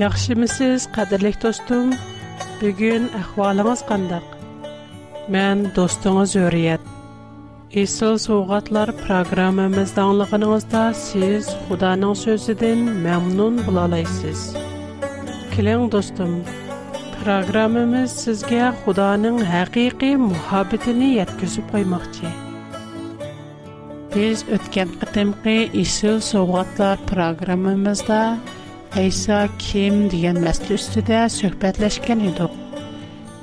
Ýagşy mysyz, qadyrlek dostum? Bugün ahwalyňyz nähili? Men dostuňyzy söýýärin. Isyly soýgatlar programamyzdaňyňyzy da, siz Hudaňyň sözi bilen mömnun bolalyşsyz. Keling dostum, programamyz size Hudaňyň haqygyk muhabbetini ýetgizip bermek üçi. Biz ötgen gitimki Айса ким деген мәсілі үстіде сөхбәтләшкен едік.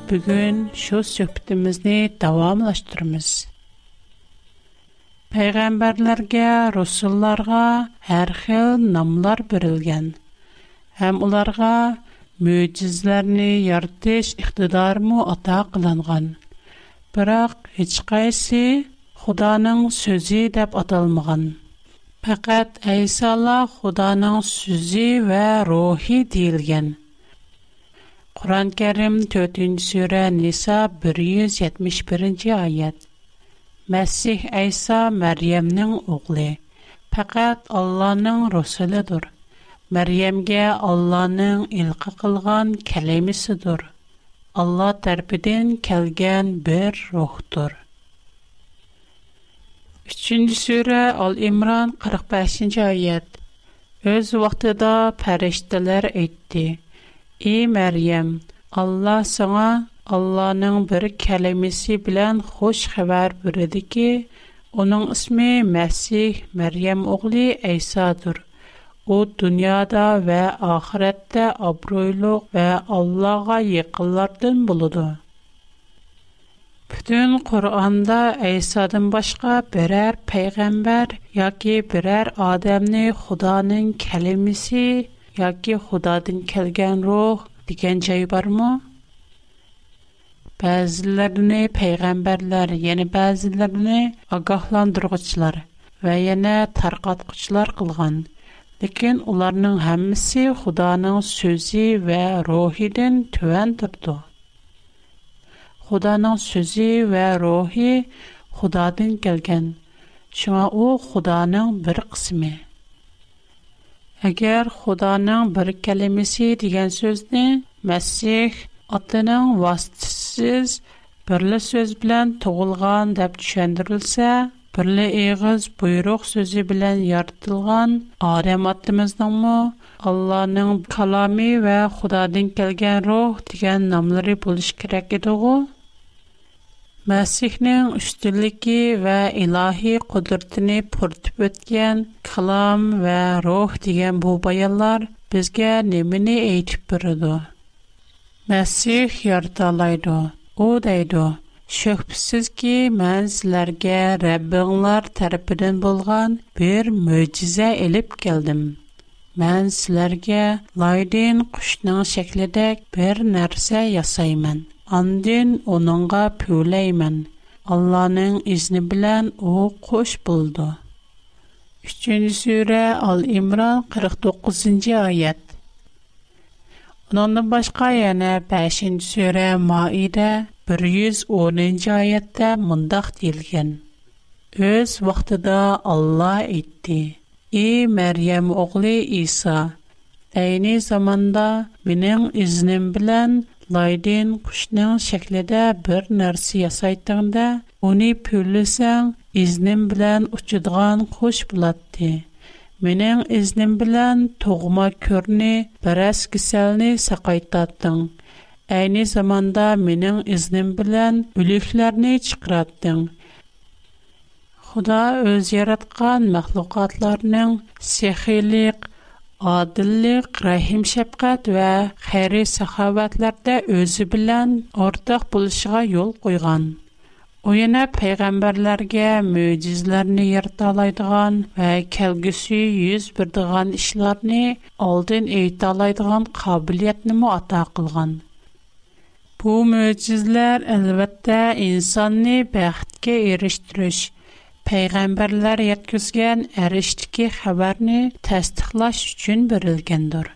Бүгін шо сөхбітімізні давамлаштырмыз. Пайғамбарларға, русылларға әр хил намлар бірілген. Хәм уларға мөйтізләрні яртеш иқтидарму ата қыланған. Бірақ, ічқайсы Худаның сөзі дәп аталмыған. Faqat Isa Allah Xudanın sözü və ruhi deyilən. Quran-Kərim 4-cü surə Nisa 171-ci ayət. Məsih Isa Məryəmin oğlu. Faqat Алланың rəsulidir. Məryəmə Allahın ilqı qılğan kəlimisidir. Allah tərəfindən gələn bir ruhdur. 3-cü surə, Əl-İmrân 45-ci ayət. Öz vaxtında pərilərlər etdi: "Ey Məryəm, Allah sənə Allahın bir kəlaməsi ilə xəşb xəbər bürədik ki, onun ismi Məsih Məryəm oğlu İsa dur. O dünyada və axirətdə obruyluq və Allahğa yaxınlıqdan buludur. Bütün Qur'onda İsa'dan başqa birər peyğəmbər yoki birər adamni Xudanın kəliməsi yoki Xudadan gələn ruh degan joy bormi? Bəzilərini peyğəmbərlər, yəni bəzilərini ağahlandırğıçılar və yana tarqatqıçılar qılğan. Lakin onların hamısı Xudanın sözü və ruhidən tövən durdu. Худаның сөзі вә рухи Худадын келген. Шуңа у Худаның бір қысымы. Әгер Худаның бір кәлемесі деген сөзіне Мәсих атының вастысыз бірлі сөз білән тұғылған деп түшендірілсә, бірлі иғыз бұйрық сөзі білән яртылған арем атымыздың мұ? Алланың калами вә Худадын келген рух деген намлары болыш керек еді ғой? Məsihnin üstünlüyü və ilahi qudretini pürtüb ötən kalam və ruh deyilən bu bayanlar bizə nəmini eytib bürüdü. Məsih yardalaydı. O deydi, Şübhəsiz ki, mən sizlərə Rəbbinlər tərəfindən bolğan bir möcüzə elib gəldim. Mən sizlərə laydin quşun şəklində bir nəsə yasayman. Андын онанға пюлэймэн, Алланың ізни билэн оу куш бұлды. 3-дю суре Ал-Имран 49-дю айат. Онанын башқа яна 5-дю суре Маиде 110-дю айатта мындах дилген. Өз вақтыда Алла идди. И Мэр'ям оғли Иса. Айни заманда миниң ізни билэн Laydin kuşnyň şeklinde bir nersi ýasaýtdygynda, ony pürlesen iznim bilen uçudygan kuş bolatdy. Meniň iznim bilen togma körni, beräs kiselni saqaýtdyň. Äýni zamanda meniň iznim bilen ölüklerni çykyratdyň. Xuda öz ýaratgan mahlukatlaryň sehirlik, adillik, rahim shafqat va xeyri saxovatlarda o'zi bilan o'rtoq buluşuğa yol qo'ygan u yana peyğəmbərlərə möcüzələrini yırtalaydıgan va kelgusi yuz birdigan ishlarni oldin eytalaydıgan qabiliyyətini mu ata qılğan. Bu mo'jizlar albatta insonni bəxtə erishtirish пайғамбарлар яткізген әріштіке хабарны тәстіқлаш үшін бірілгендір.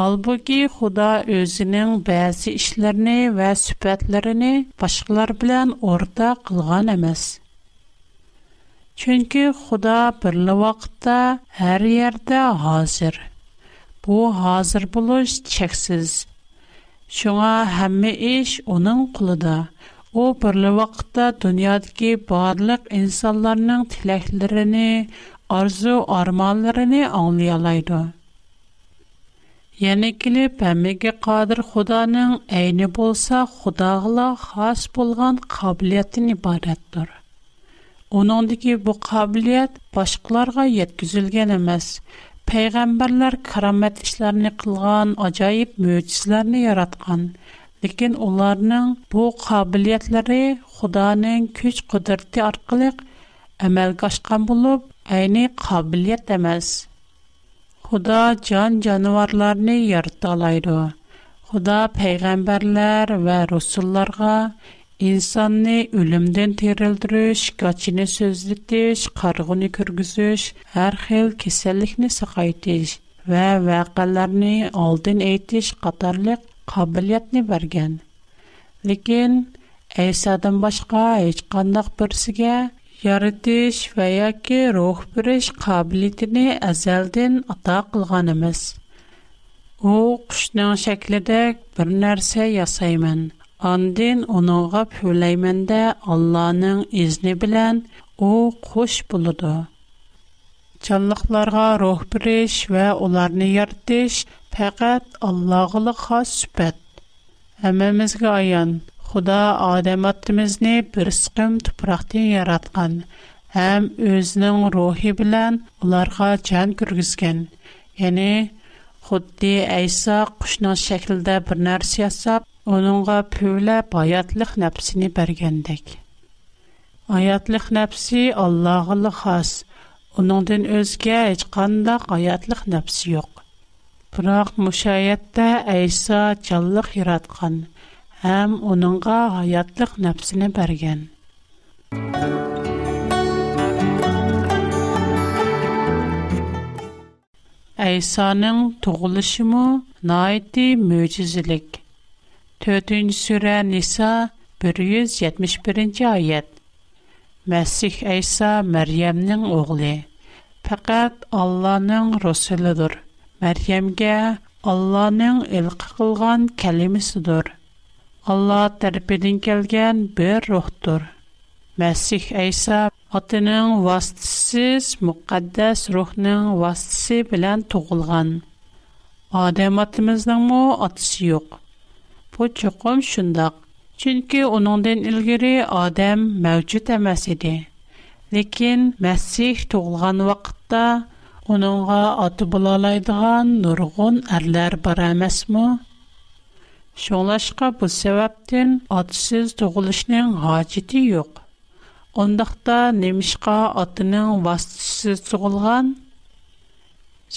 Албуки Худа өзінің бәзі ішлеріні вә сүпәтлеріні башқылар білән орда қылған әмәс. Чөнкі Худа бірлі вақытта әр ерді ғазір. Бу, ғазір бұлыш чексіз. Шуңа хәмі іш оның құлыда – О بر لواقت دنیا барлык بالغ انسان‌لرن арзу ارزو آرمان‌لرن آنلیالاید. یعنی که پمیگ قادر خدا نن عین بولسا خدا غلا خاص بولغان قابلیت نیبارد دار. اونان دیگه بو قابلیت باشکلارگا یتگزیلگن مس. پیغمبرلر کرامتیشلر Лекен аларның бу кабилиятләре Худоның күч кудырты аркылы әмелгә ашкан булып, аене кабилият эмас. Худо жан-җанварларны яраталайды. Худо пәйгамбәрләр ва русулларга инсанны өлүмнән тирәлтү эшкәне сөйзлеш, каргыны кыргызыш, һәр хел кеселлекне сакать эш ва вакытларны алдын әйт kabiliyat ne vergen. Lekin, Esad'ın başqa heç qanlıq birsigə yaratış və ya ki ruh birish qabiliyyətini əzəldən ata qılğan emas. O quşun şəklində bir nəsə yasayman. Ondan onuğa pülayman izni bilan Чанлыкларга рух биреш və onları яртыш фақат Аллағлық хос сифат. Әммабезгә аян, Худа Адам аттымызны бир скем тупрақтан яраткан, һәм özнең рухи белән уларга чан күргискен. Эне Худди Айса кушны шакльдә бер нәрсә ясап, уныңга пүле һайатлык нәфсене бергәндәк. һайатлык нәфси Аллағлық Оның дүн өзге әйтқанда қайатлық нәпсі ек. Бірақ мүшәйетті әйса жаллық иратқан, әм оныңға қайатлық нәпсіні бәрген. Әйсаның тұғылышы мұ, найды 4. Төтін сүрә Ниса 171-й Məsih İsa Məryəmin oğlu. Фақат Allahın rəsulidir. Məryəmə Allahın илк qılğan kəlimisidir. Allah tərəfindən gələn bir ruhdur. Məsih İsa атының вастысыз муқаддас рухның вастысы белән тугылган. Адам атымызның мо атысы юк. Бу чөкем шундак. Чөнки оныңдан илгери адам мәүҗүт эмас иде. Ләкин Мәсих туылган вакытта оныңга аты була алайдыган нургын әрләр бар эмасмы? Шуңлашка бу сәбәптән атсыз туылышның хаҗити юк. Ондакта немишка атының вастысы туылган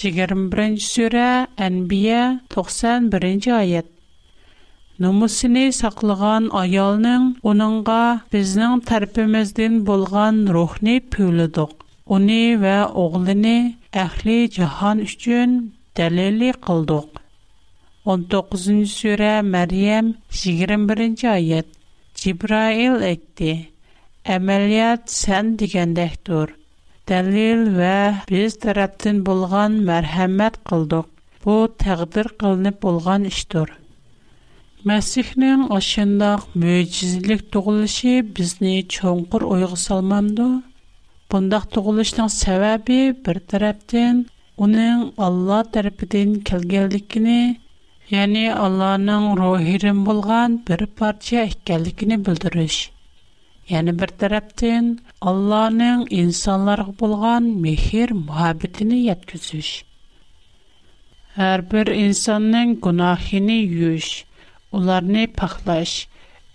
21-нче сүре Әнбия 91-нче аят. Numusini saqlagan ayolning uningga bizning tarafimizdan bo'lgan ruhni puyladik. Uni va o'g'lini ahli jahon uchun dalili qildik. 19-нчы сүре Мәрйәм 21-нче аят. Җибраил әйтте: "Әмәлият сән дигәндәктер. Дәлил ва без тарафтан булган мәрхәмәт кылдык. Бу тәкъдир кылынып булган иштер." Мәсихнең ашындак мөҗизлек тугылышы безне чоңгыр ойгы салмамды. Бундак тугылышның сәбәбе бер тарафтан уның Алла тарафыдан килгәнлеген, яни Алланың рухирен булган бер парча икәнлеген белдерүш. Яни бер тарафтан Алланың инсанларга булган мехер мөхәббәтен яткызыш. Һәр бер инсанның гунаһын юш. Уларни пақлаш,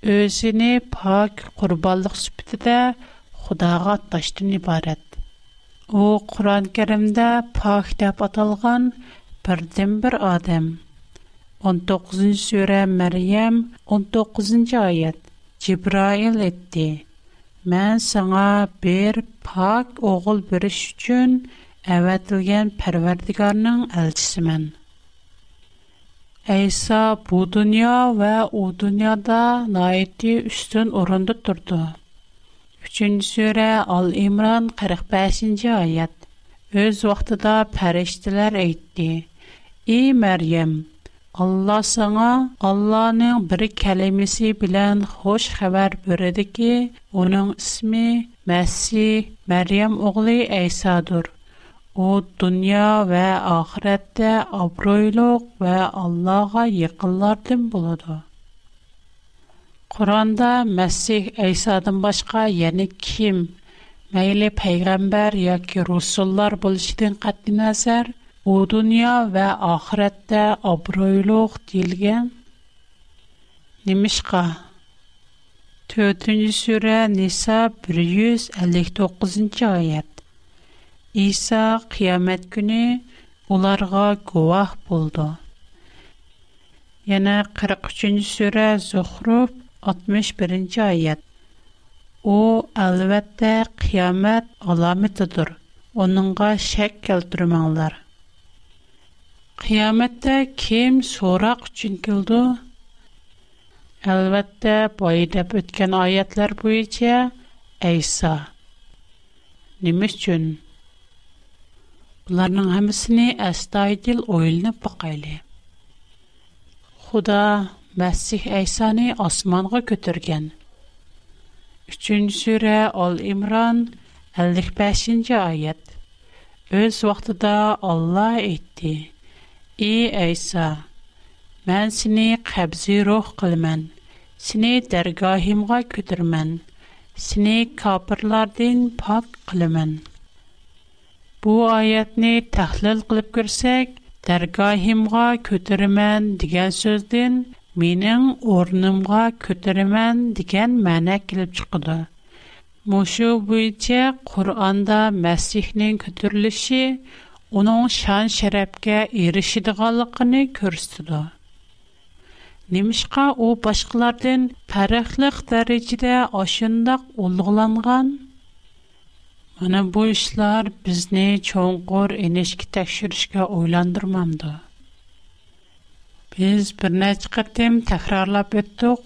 өзіни пақ күрбалдық сүпті де худаға атлаштын ібарит. У Куран керімді пақ деп аталған бірден бір адам. 19-жы сөре 19 cu аят Джибраил ітти. Мэн саңа бір пақ оғыл біріш үчін әветілген пәрвердігарның әлчісі İsa bu dünya ve o dünyada naiti üstün orunda durdu. 3. sure Al-İmran 45. ayet. Öz vaxtıda pərişdilər etdi. Ey Məryəm, Allah sana Allah'ın bir kelimesi bilen hoş haber verdi ki, onun ismi Mesih, Meryem oğlu İsa'dır. O dünya və axirətdə abroyluq və Allah'a yaxınlardan buludu. Quranda Məsih İsa'dan başqa, yəni kim, məyli peyğəmbər yoki rusullar buluşdan qəti nəzər, o dünya və axirətdə abroyluq deyilən nimişqa 4-cü surə Nisa 159-cu ayət. İsa qiyamət günü onlara guvah buldu. Yana 43-cü surə Zuhruf 61-ci ayət. O əlbəttə qiyamət əlamətidir. Onunğa şək keltirməңlər. Qiyamətdə kim soraq üçün kildi? Əlbəttə boyidəb ötken ayətlər boyunca İsa. Nimis üçün? ларның һәммесені әс-таидил оилне покайлы. Худа Мәсһиһ Әйсаны асманга көтргән. 3 сүре, Әл-Имран 55-нче аят. Өлс вакытта Алла әйтти: "И Әйса, мин сине қабзи рух кылман. Сине тергаһимга көтирман. Сине кафирлардан пап кылман." Bu ayətni təhlil qılıb görsək, dərgahimğa kötürmən degen sözdən mening o'rnimga ko'taraman degan ma'no kelib chiqadi mushu bo'yicha qur'onda masihning ko'tarilishi uning shan sharafga erishadiganligini ko'rsatadi nimishqa u boshqalardan farqli darajada oshundoq ulug'langan Ana bu işlər bizni çonqur enişki təkşürüşkə oylandırmamdı. Biz bir neçə qitim təkrarlab etdik.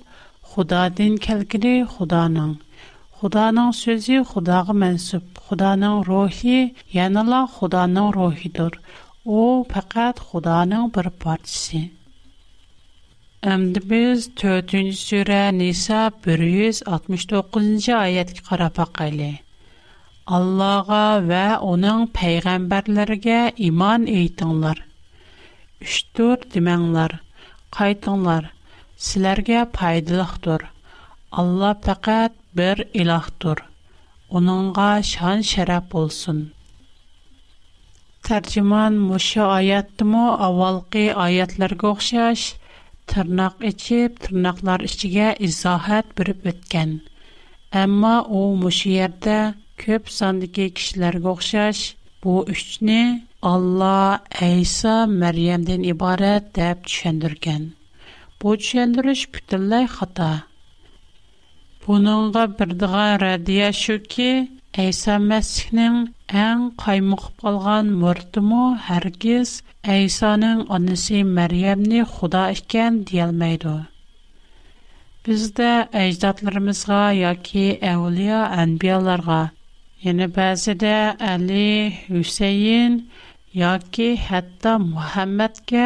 Xudadan kəlkini Xudanın. Xudanın sözü Xudağa mənsub. Xudanın ruhi, yəni la Xudanın ruhidir. O faqat Xudanın bir parçası. Әмді біз 4-ші сүрә Ниса 169-ші аятқа қарап бақайлы. Аллаға вә оның пәйғәмбәрләргә иман әйтіңлар. Үштүр демәңлар, қайтыңлар, сіләргә пайдылықтыр. Алла пәкәт бір илақтыр. Оныңға шан шәрәп болсын. Тәрҗеман мошы аятымы авалқы аятларга охшаш, тырнак ичеп, тырнаклар ичигә изахат биреп үткән. Әмма у мошы ярдә көп сандыки кишилерге окшаш, бу үчне Алла Айса Мәрьямдан ибарат деп түшендергән. Бу түшендириш бүтәнләй хата. Буныңга бер дига радия шуки, Айса Мәсихнең әң каймык калган мөртүме һәргиз Айсаның анасы Мәрьямне Худа икән диелмәйдо. Бездә әҗдатларыбызга яки әулия әнбияларга Yəni bəzidə Əli, Hüseyn, ya ki, hətta Muhammədə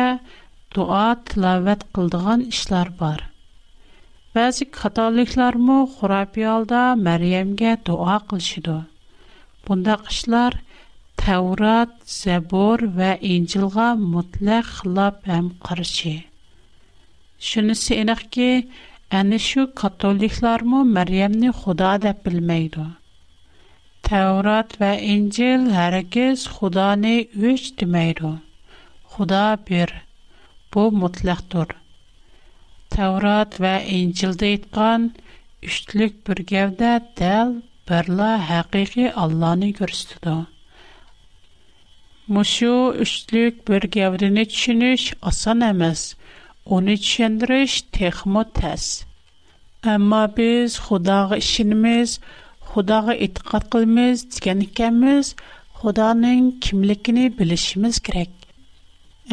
dua tilavət qıldığan işlər var. Bəzi katoliklərmü xurafiyalda Məryəmə dua qılışıdı. Bundaq işlər Tevrat, Zəbur və İncilğa mütləq xilaf həm qarşı. Şunisi inək ki, Әні шу католиклармы Мәрьямны Худа деп белмейді. Tevrat ve İncil herkes Xudanı üç demeydi. Xuda bir. Bu mutlaktır. Tevrat ve İncil'de etkan üçlük bir gevde del berla hakiki Allah'ını görsüdü. Мушу үшлік бір гәвріні түшініш асан әмәс. Оны түшендіріш техмо тәс. Әмма біз Худағы ішініміз – Худага итгэ кылмыз дигән икәнбез, Худаның кимлекене билишмиз керек.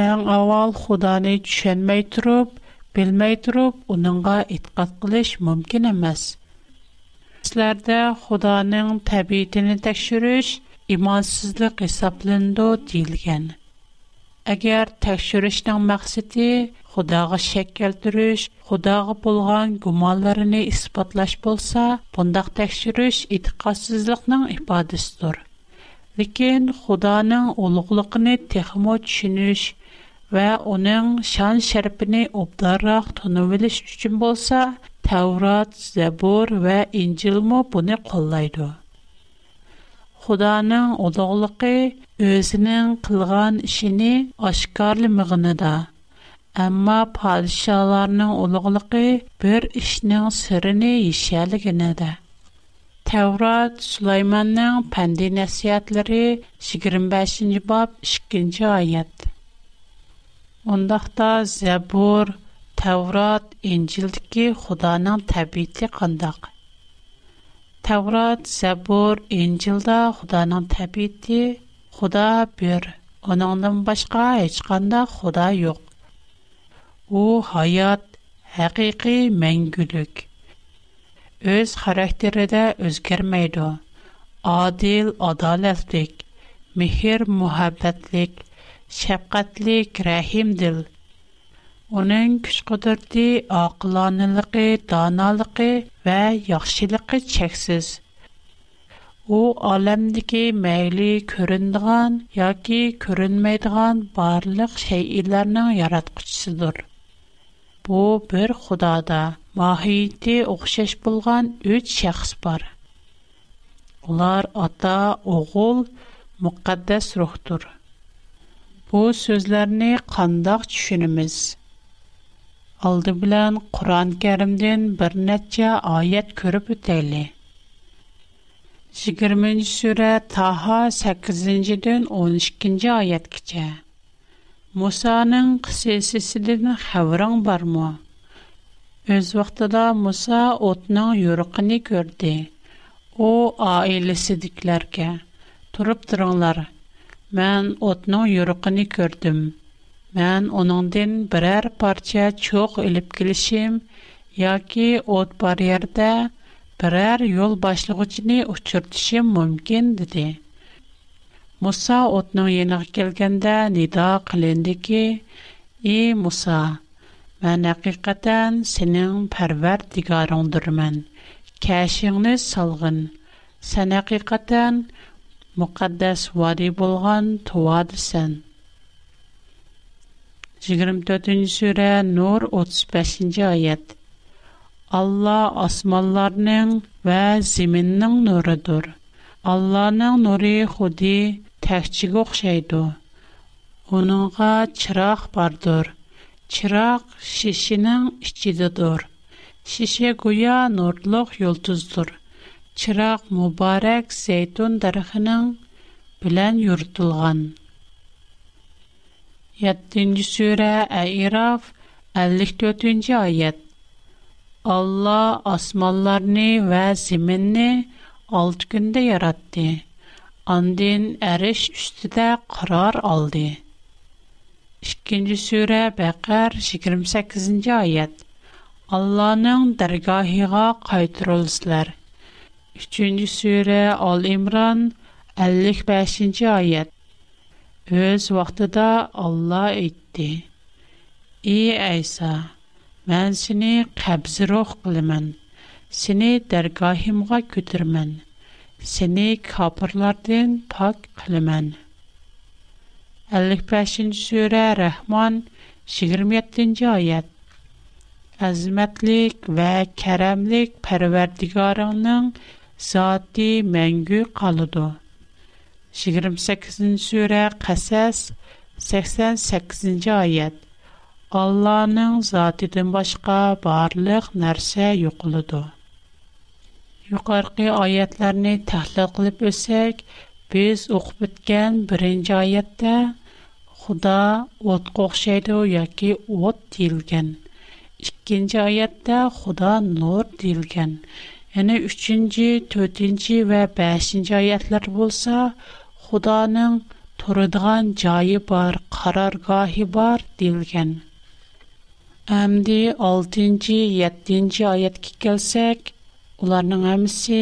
Әң авал Худаны төшенмәй турып, белмәй турып, уныңга итгэ кылыш мөмкин эмас. Сезләрдә Худаның табиитен тәкъшүриш имансызлык хисапланды дилгән. Әгәр тәкъшүришнең максаты Худага шәк келтүриш, худага булган гуманларын испатлаш булса, бундак тәкъшүриш итикъасызлыкның ифадасыдыр. Ләкин Худаның улуглыгын техмо төшүниш ва аның шан шәрпенә обдарак тонувелиш өчен булса, Таврат, Забур ва Инҗил мо буны коллайды. Худаның улуглыгы өзенең кылган ишене ашкарлы мәгънәдә Әмма падишаларның улуғлығы bir işning sirini yishaliginida. Tavrat Sulaymanning pandi nasihatlari 25-bob 2-oyat. Ondaqda Zabur, Tavrat, İncildagi Xudoning tabiati qandaq? Tavrat, Zabur, İncilda Xudoning tabiati Xudo bir, onundan boshqa hech qanday Xudo yo'q. u hayot haqiqiy mangulik o'z xarakterida o'zgarmaydi adil adolatlik mehr muhabbatlik shafqatlik rahimdil uning kuch qudrati oqilonaligi donoligi va yaxshiligi cheksiz u olamdagi mayli ko'rinadigan yoki ko'rinmaydigan barliq shaylarning yaratquchisidir bu bir Худада маһиети оқшаш булган 3 шәхес бар. Улар ата, оғул, муқаддас рухтур. Bu sözlərini qandaq düşünümüz. Aldı bilən Quran-Kərimdən bir neçə ayət görüb ötəyli. 20-ci surə Taha 8-dən 12-ci ayət keçə. Мусаның ксесисидын хавран бар му? Үз вақтада Муса отның юрғыни көрді. О, айлисидиклар ке. Туруп дыранлар, мэн отның юрғыни көрдім. Мэн онандын біраяр парча чоқ үліп кілішим, яки от бар ярда біраяр ёл башлығы чіни Муса отның еніғы келгендә нида қылынды ки, «И, Муса, мән әқиқатан сенің пәрвәр дигарыңдыр мән. Кәшіңні салғын. Сән әқиқатан мұқаддәс вади болған туады сән». 24-нче сүрә, Нур 35-нче аят. Алла асманларның вә зиминнең нурыдыр. Алланың нуры худи təkçiyə oxşaydı. Onunğa çıraq bardır. Çıraq şişinin içidədir. Şişə guya nurluq yulduzdur. Çıraq mübarək zeytun darıxının bilən yurtulğan. 7-ci surə Ə'raf 54-cü ayət. Allah asmanlarını və zəminni 6 gündə yaratdı. Andin eriş üstüde karar aldı. 2. Sure Bəqər 28. ayet Allah'ın dergahına qaytırılsınlar. 3. Sure Al-İmran 55. ayet Öz vaxtıda Allah etdi. Ey İsa, mən seni qəbzi rox qılımən, seni dərgahimğa götürmən.'' seni kapırlardan pak kılımın. 55. Sure Rahman 27. ayet Əzmətlik və kərəmlik pərverdigarının zati məngü qalıdı. 28. Sure Qəsəs 88. ayet Allah'ın zatıdan başqa barlıq nərsə yoxuludur. Yuqarqı ayətlərini təhlil qılıb ösək, biz oxub ötən 1-ci ayətdə Xuda otqa oxşaydı yoki ot deyilgan. 2-ci ayətdə Xuda nur deyilgan. Yəni 3-cü, 4-cü və 5-ci ayətlər bolsa, Xudanın turadigan joyi bor, qarorgohi bor deyilgan. Әмді 6-7 аятқа келсек, Уларның əmisi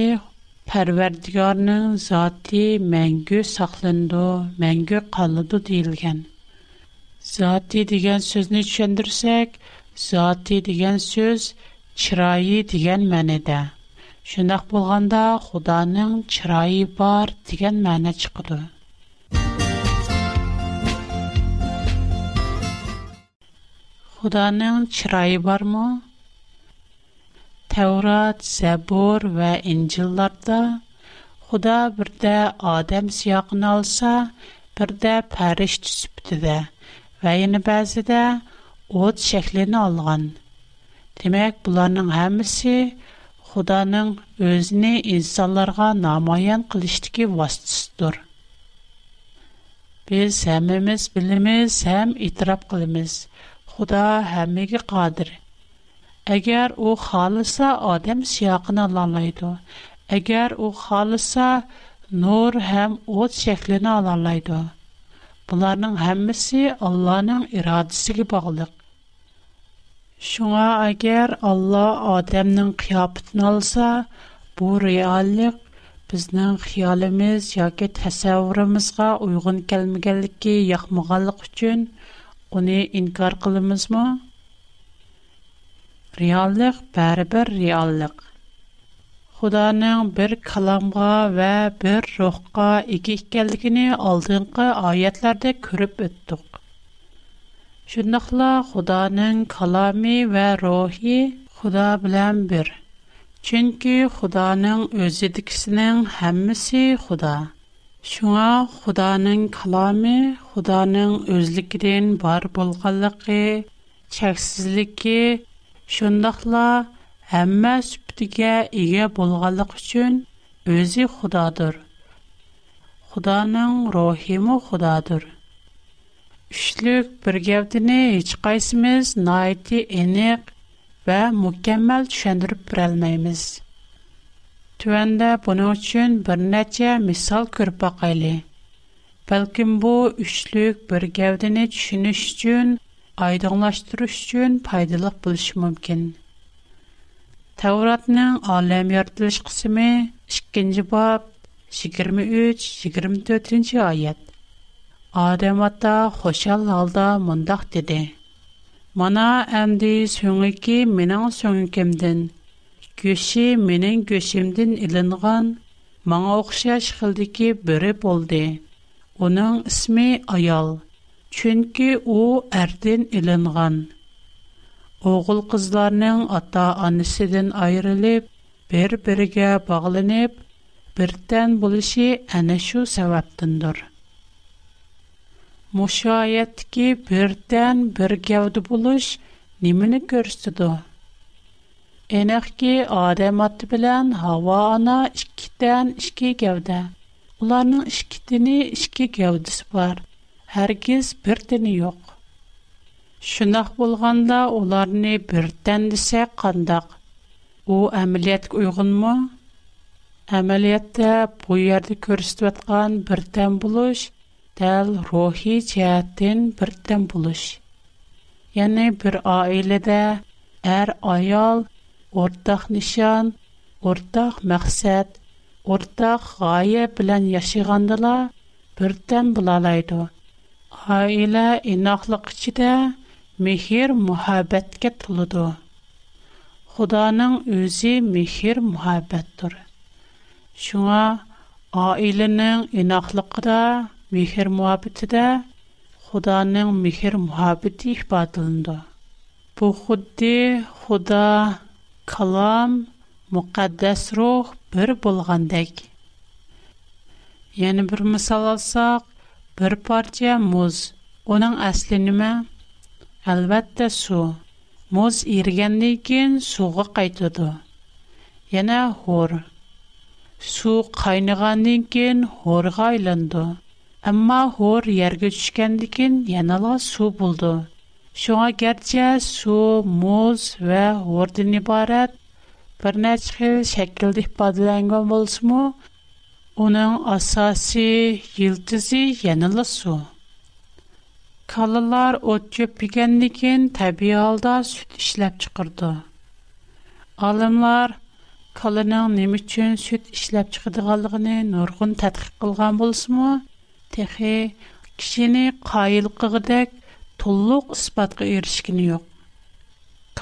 pərərdigarının zati mənggü saqlanddı mənggü qallıdı deyən. Zati deən sözünü üççəndirsək, zati deən söz çırayıyı deگەn mən nedə. Şdaq «Худаның Xdaanın бар» bar den mənə Худаның Xudaanın çırayı bar mı? Теурат, Сәбур вә Инҗилларда Худа бердә адам сыягына алса, бердә фәришта сыйты тә, вә яны бәзидә уд şekленә алган. Демак, буларның һәммәсе Худаның үзене инсандарга намаян килиштәге васитәс. Без сәмимиз, билиммиз һәм итрап кылыбыз. Худа һәммәге гадир. Әгер о халыса, адам сияқын ала айду. Әгер о халыса, нор хам от шекліна ала айду. Быларның хаммаси Алланың ирадысы гі бағылыг. Шуңа, әгер Алла адамның хияпытын аласа, бұ реалик бізнің хияліміз ягі тасауырамызға уйғын кәлмігэлікі яхмығалық үчін инкар бәрі бір реаллык. Худаның бер каламга ва бер рухка ике икәнлегенә алдынғы аятларда көріп үттек. Шундыйла Худаның калами ва рухи Худа белән бер. Чөнки Худаның үзе дикснең һәммәсе Худа. Шуңа Худаның калами, Худаның үзлегенең бар булганлыгы, чексизлеге Шундайла һәммә сүптигә иге булганлык өчен өзе Худадыр. Худаның рухи Худадыр. Үчлек бер гәвдене һеч кайсымыз найти энек ва мукәммәл төшендереп бер алмаймыз. Түәндә буның өчен бер мисал күрп бакыйлы. Бәлкем бу үчлек бер гәвдене төшенеш aydınlaştırışçın paydalıq buluş mümkün. Təvratının aləm yaratılış qısımı 2-ci bab 23-24-ci ayət Adəm atda halda mındaq dedi. Mana əndi sönüki minan sönükimdən, göşi minin göşimdən ilinğən, mağa oxşaya şıxıldı ki, bürüb oldu. Onun ismi Ayal. Чөнки у әрдән иленгән. Оғыл кызларның ата анысыдан айрылып, бер-бергә багланып, бертән булышы әнә шу сәбәптендер. Мушаят ки бертән булыш нимене күрсәтте? Энәк ки адам аты белән һава ана икитән ике гәүдә. Уларның бар һәргиз бер дине юк. Шунак булганда уларны бер тән дисә кандак. У әмилият уйгынмы? Әмилияттә бу ярдә күрсәтеп аткан бер тән булыш, тел рухи чаттен бер тән булыш. Яны бер аиләдә әр аял ортак нишан, ортак максат, ортак гая Айла این اخلاق چیه میخیر محبت کت لد. خدا نن ازی میخیر محبت دار. شما آیل نن این اخلاق دا میخیر محبت دا خدا نن میخیر محبتی احبتند. پو خودی خدا bir parça muz. Onun asli nima? Albatta suv. Muz erigandan keyin suvga qaytadi. Yana hor. Suv qaynagandan keyin xorga aylandi. Ammo hor yerga tushgandan keyin yanala suv bo'ldi. Шуңа гәрчә су, муз ва ордын ибарат бер нәч хил шәкелде ифадаланган булсымы, Uning asosiy yildizi yanala suv. Kalalar o't ko'pigandan tabiiy holda sut ishlab chiqardi. Olimlar kalaning nima uchun sut ishlab chiqadiganligini nurg'un tadqiq qilgan bo'lsa-mu, texi kishini qoyil qilgidek to'liq isbotga erishgani yo'q.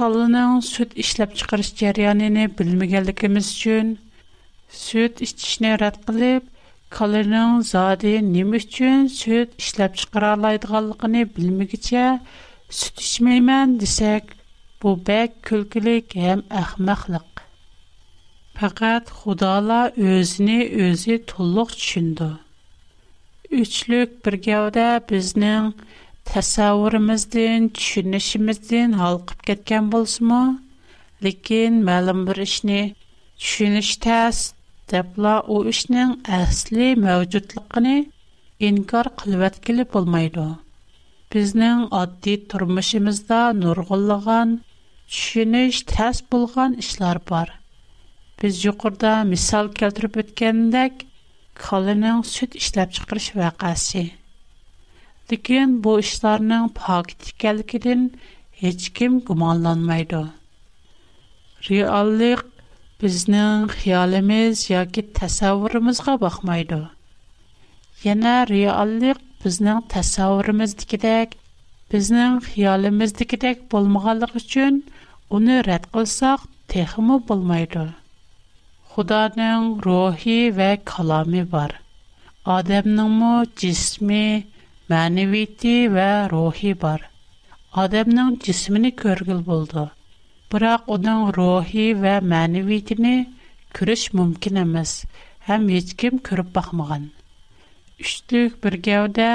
Kalaning sut ishlab chiqarish jarayonini bilmaganligimiz uchun süt içishni rad qilib, kalorinin zadi nima uchun süt ishlab chiqara oladiganligini bilmagicha süt ichmayman desak, bu bak kulkilik ham ahmoqlik. Faqat Xudola o'zini o'zi to'liq tushundi. Üçlük bir gavda bizning tasavvurimizdan, tushunishimizdan halqib ketgan bo'lsa-mu, lekin ma'lum bir ishni tushunish tas депла у ишнинг asli мавжудлигини инкор qilvatgili bo'lmaydi Бизнинг оддий turmushimizda nurg'unlagan tushunish тас bo'lgan ишлар бор. Биз юқорда misol келтириб o'tgandek kolining сут ишлаб chiqarish vaqasi Лекин бу ишларнинг pokit ҳеч ким гумонланмайди. Реаллик bizning xiyolimiz yoki tasavvurimizga baxmaydi yana reallik bizning tasavvurimizdagidek bizning xiyolimizdagidek bo'lmaganligi uchun uni rad qilsaq texmi bo'lmaydi xudoning ruhi va kalomi bor odamningmi jismi ma'naviyati va ruhi bor odamning jismini ko'rgil bo'ldi бірақ уның рухи ва мәни вейтіні күріш мумкін амаз, хам ечкім күріп бахмаған. Уштыг біргавда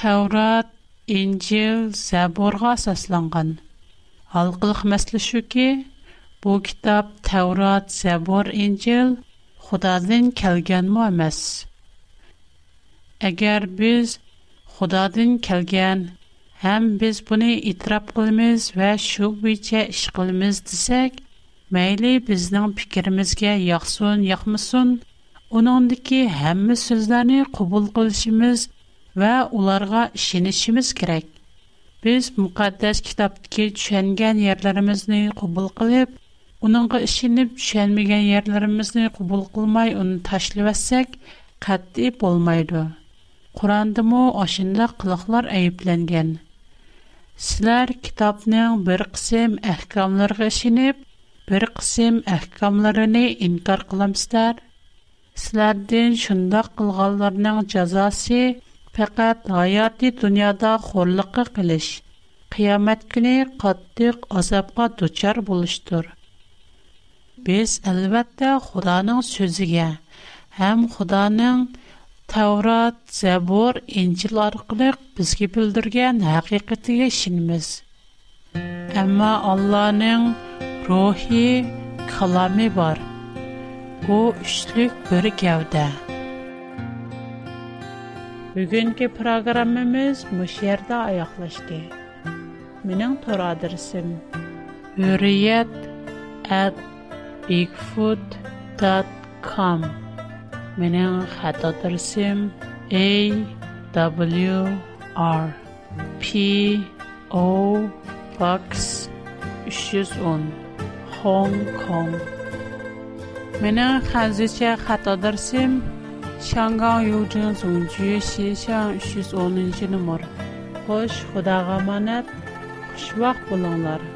Таврат, Инчил, Заборға сасланған. Алгылх мәслишу ки, бу кітап Таврат, Забор, Инчил, худадын келген му амаз? Агар біз худадын келген му, ham biz buni e'tirof qilamiz va shu bo'yicha ish qilamiz desak mayli bizning fikrimizga yoqsin yoqmasin uningdiki hamma so'zlarni qabul qilishimiz va ularga ishonishimiz kerak biz muqaddas kitobdagi tushungan yerlarimizni qabul qilib uningga ishinib tushunmagan yerlarimizni qabul qilmay uni tashlayotsak qat'iy bo'lmaydi qur'ondami oshunda qiliqlar ayblangan Сілер китапның бір қысым әхкамларға шынып, бір қысым әхкамларыны инкар қыламыздар. Сілерден шындақ қылғаларының жазасы пәкәт ғайаты дүниада қорлықы қылыш. Қиямет күні қаттық азапқа дұчар болыштыр. Біз әлбәтті Құданың сөзіге, әм Құданың Таврат, Забор, Инчил арқылы бізге білдірген әқиқетіге шынымыз. Әмі Алланың рухи, қалами бар. О, үшілік бір кәуді. Бүгінгі программымыз мүшерді аяқлашды. Менің тұр адырсым. میان خطا درسیم A W R P O Box 310 هنگ کنگ خزیچه خطا ترسیم 310 خوش خدا غمانت خوش وقت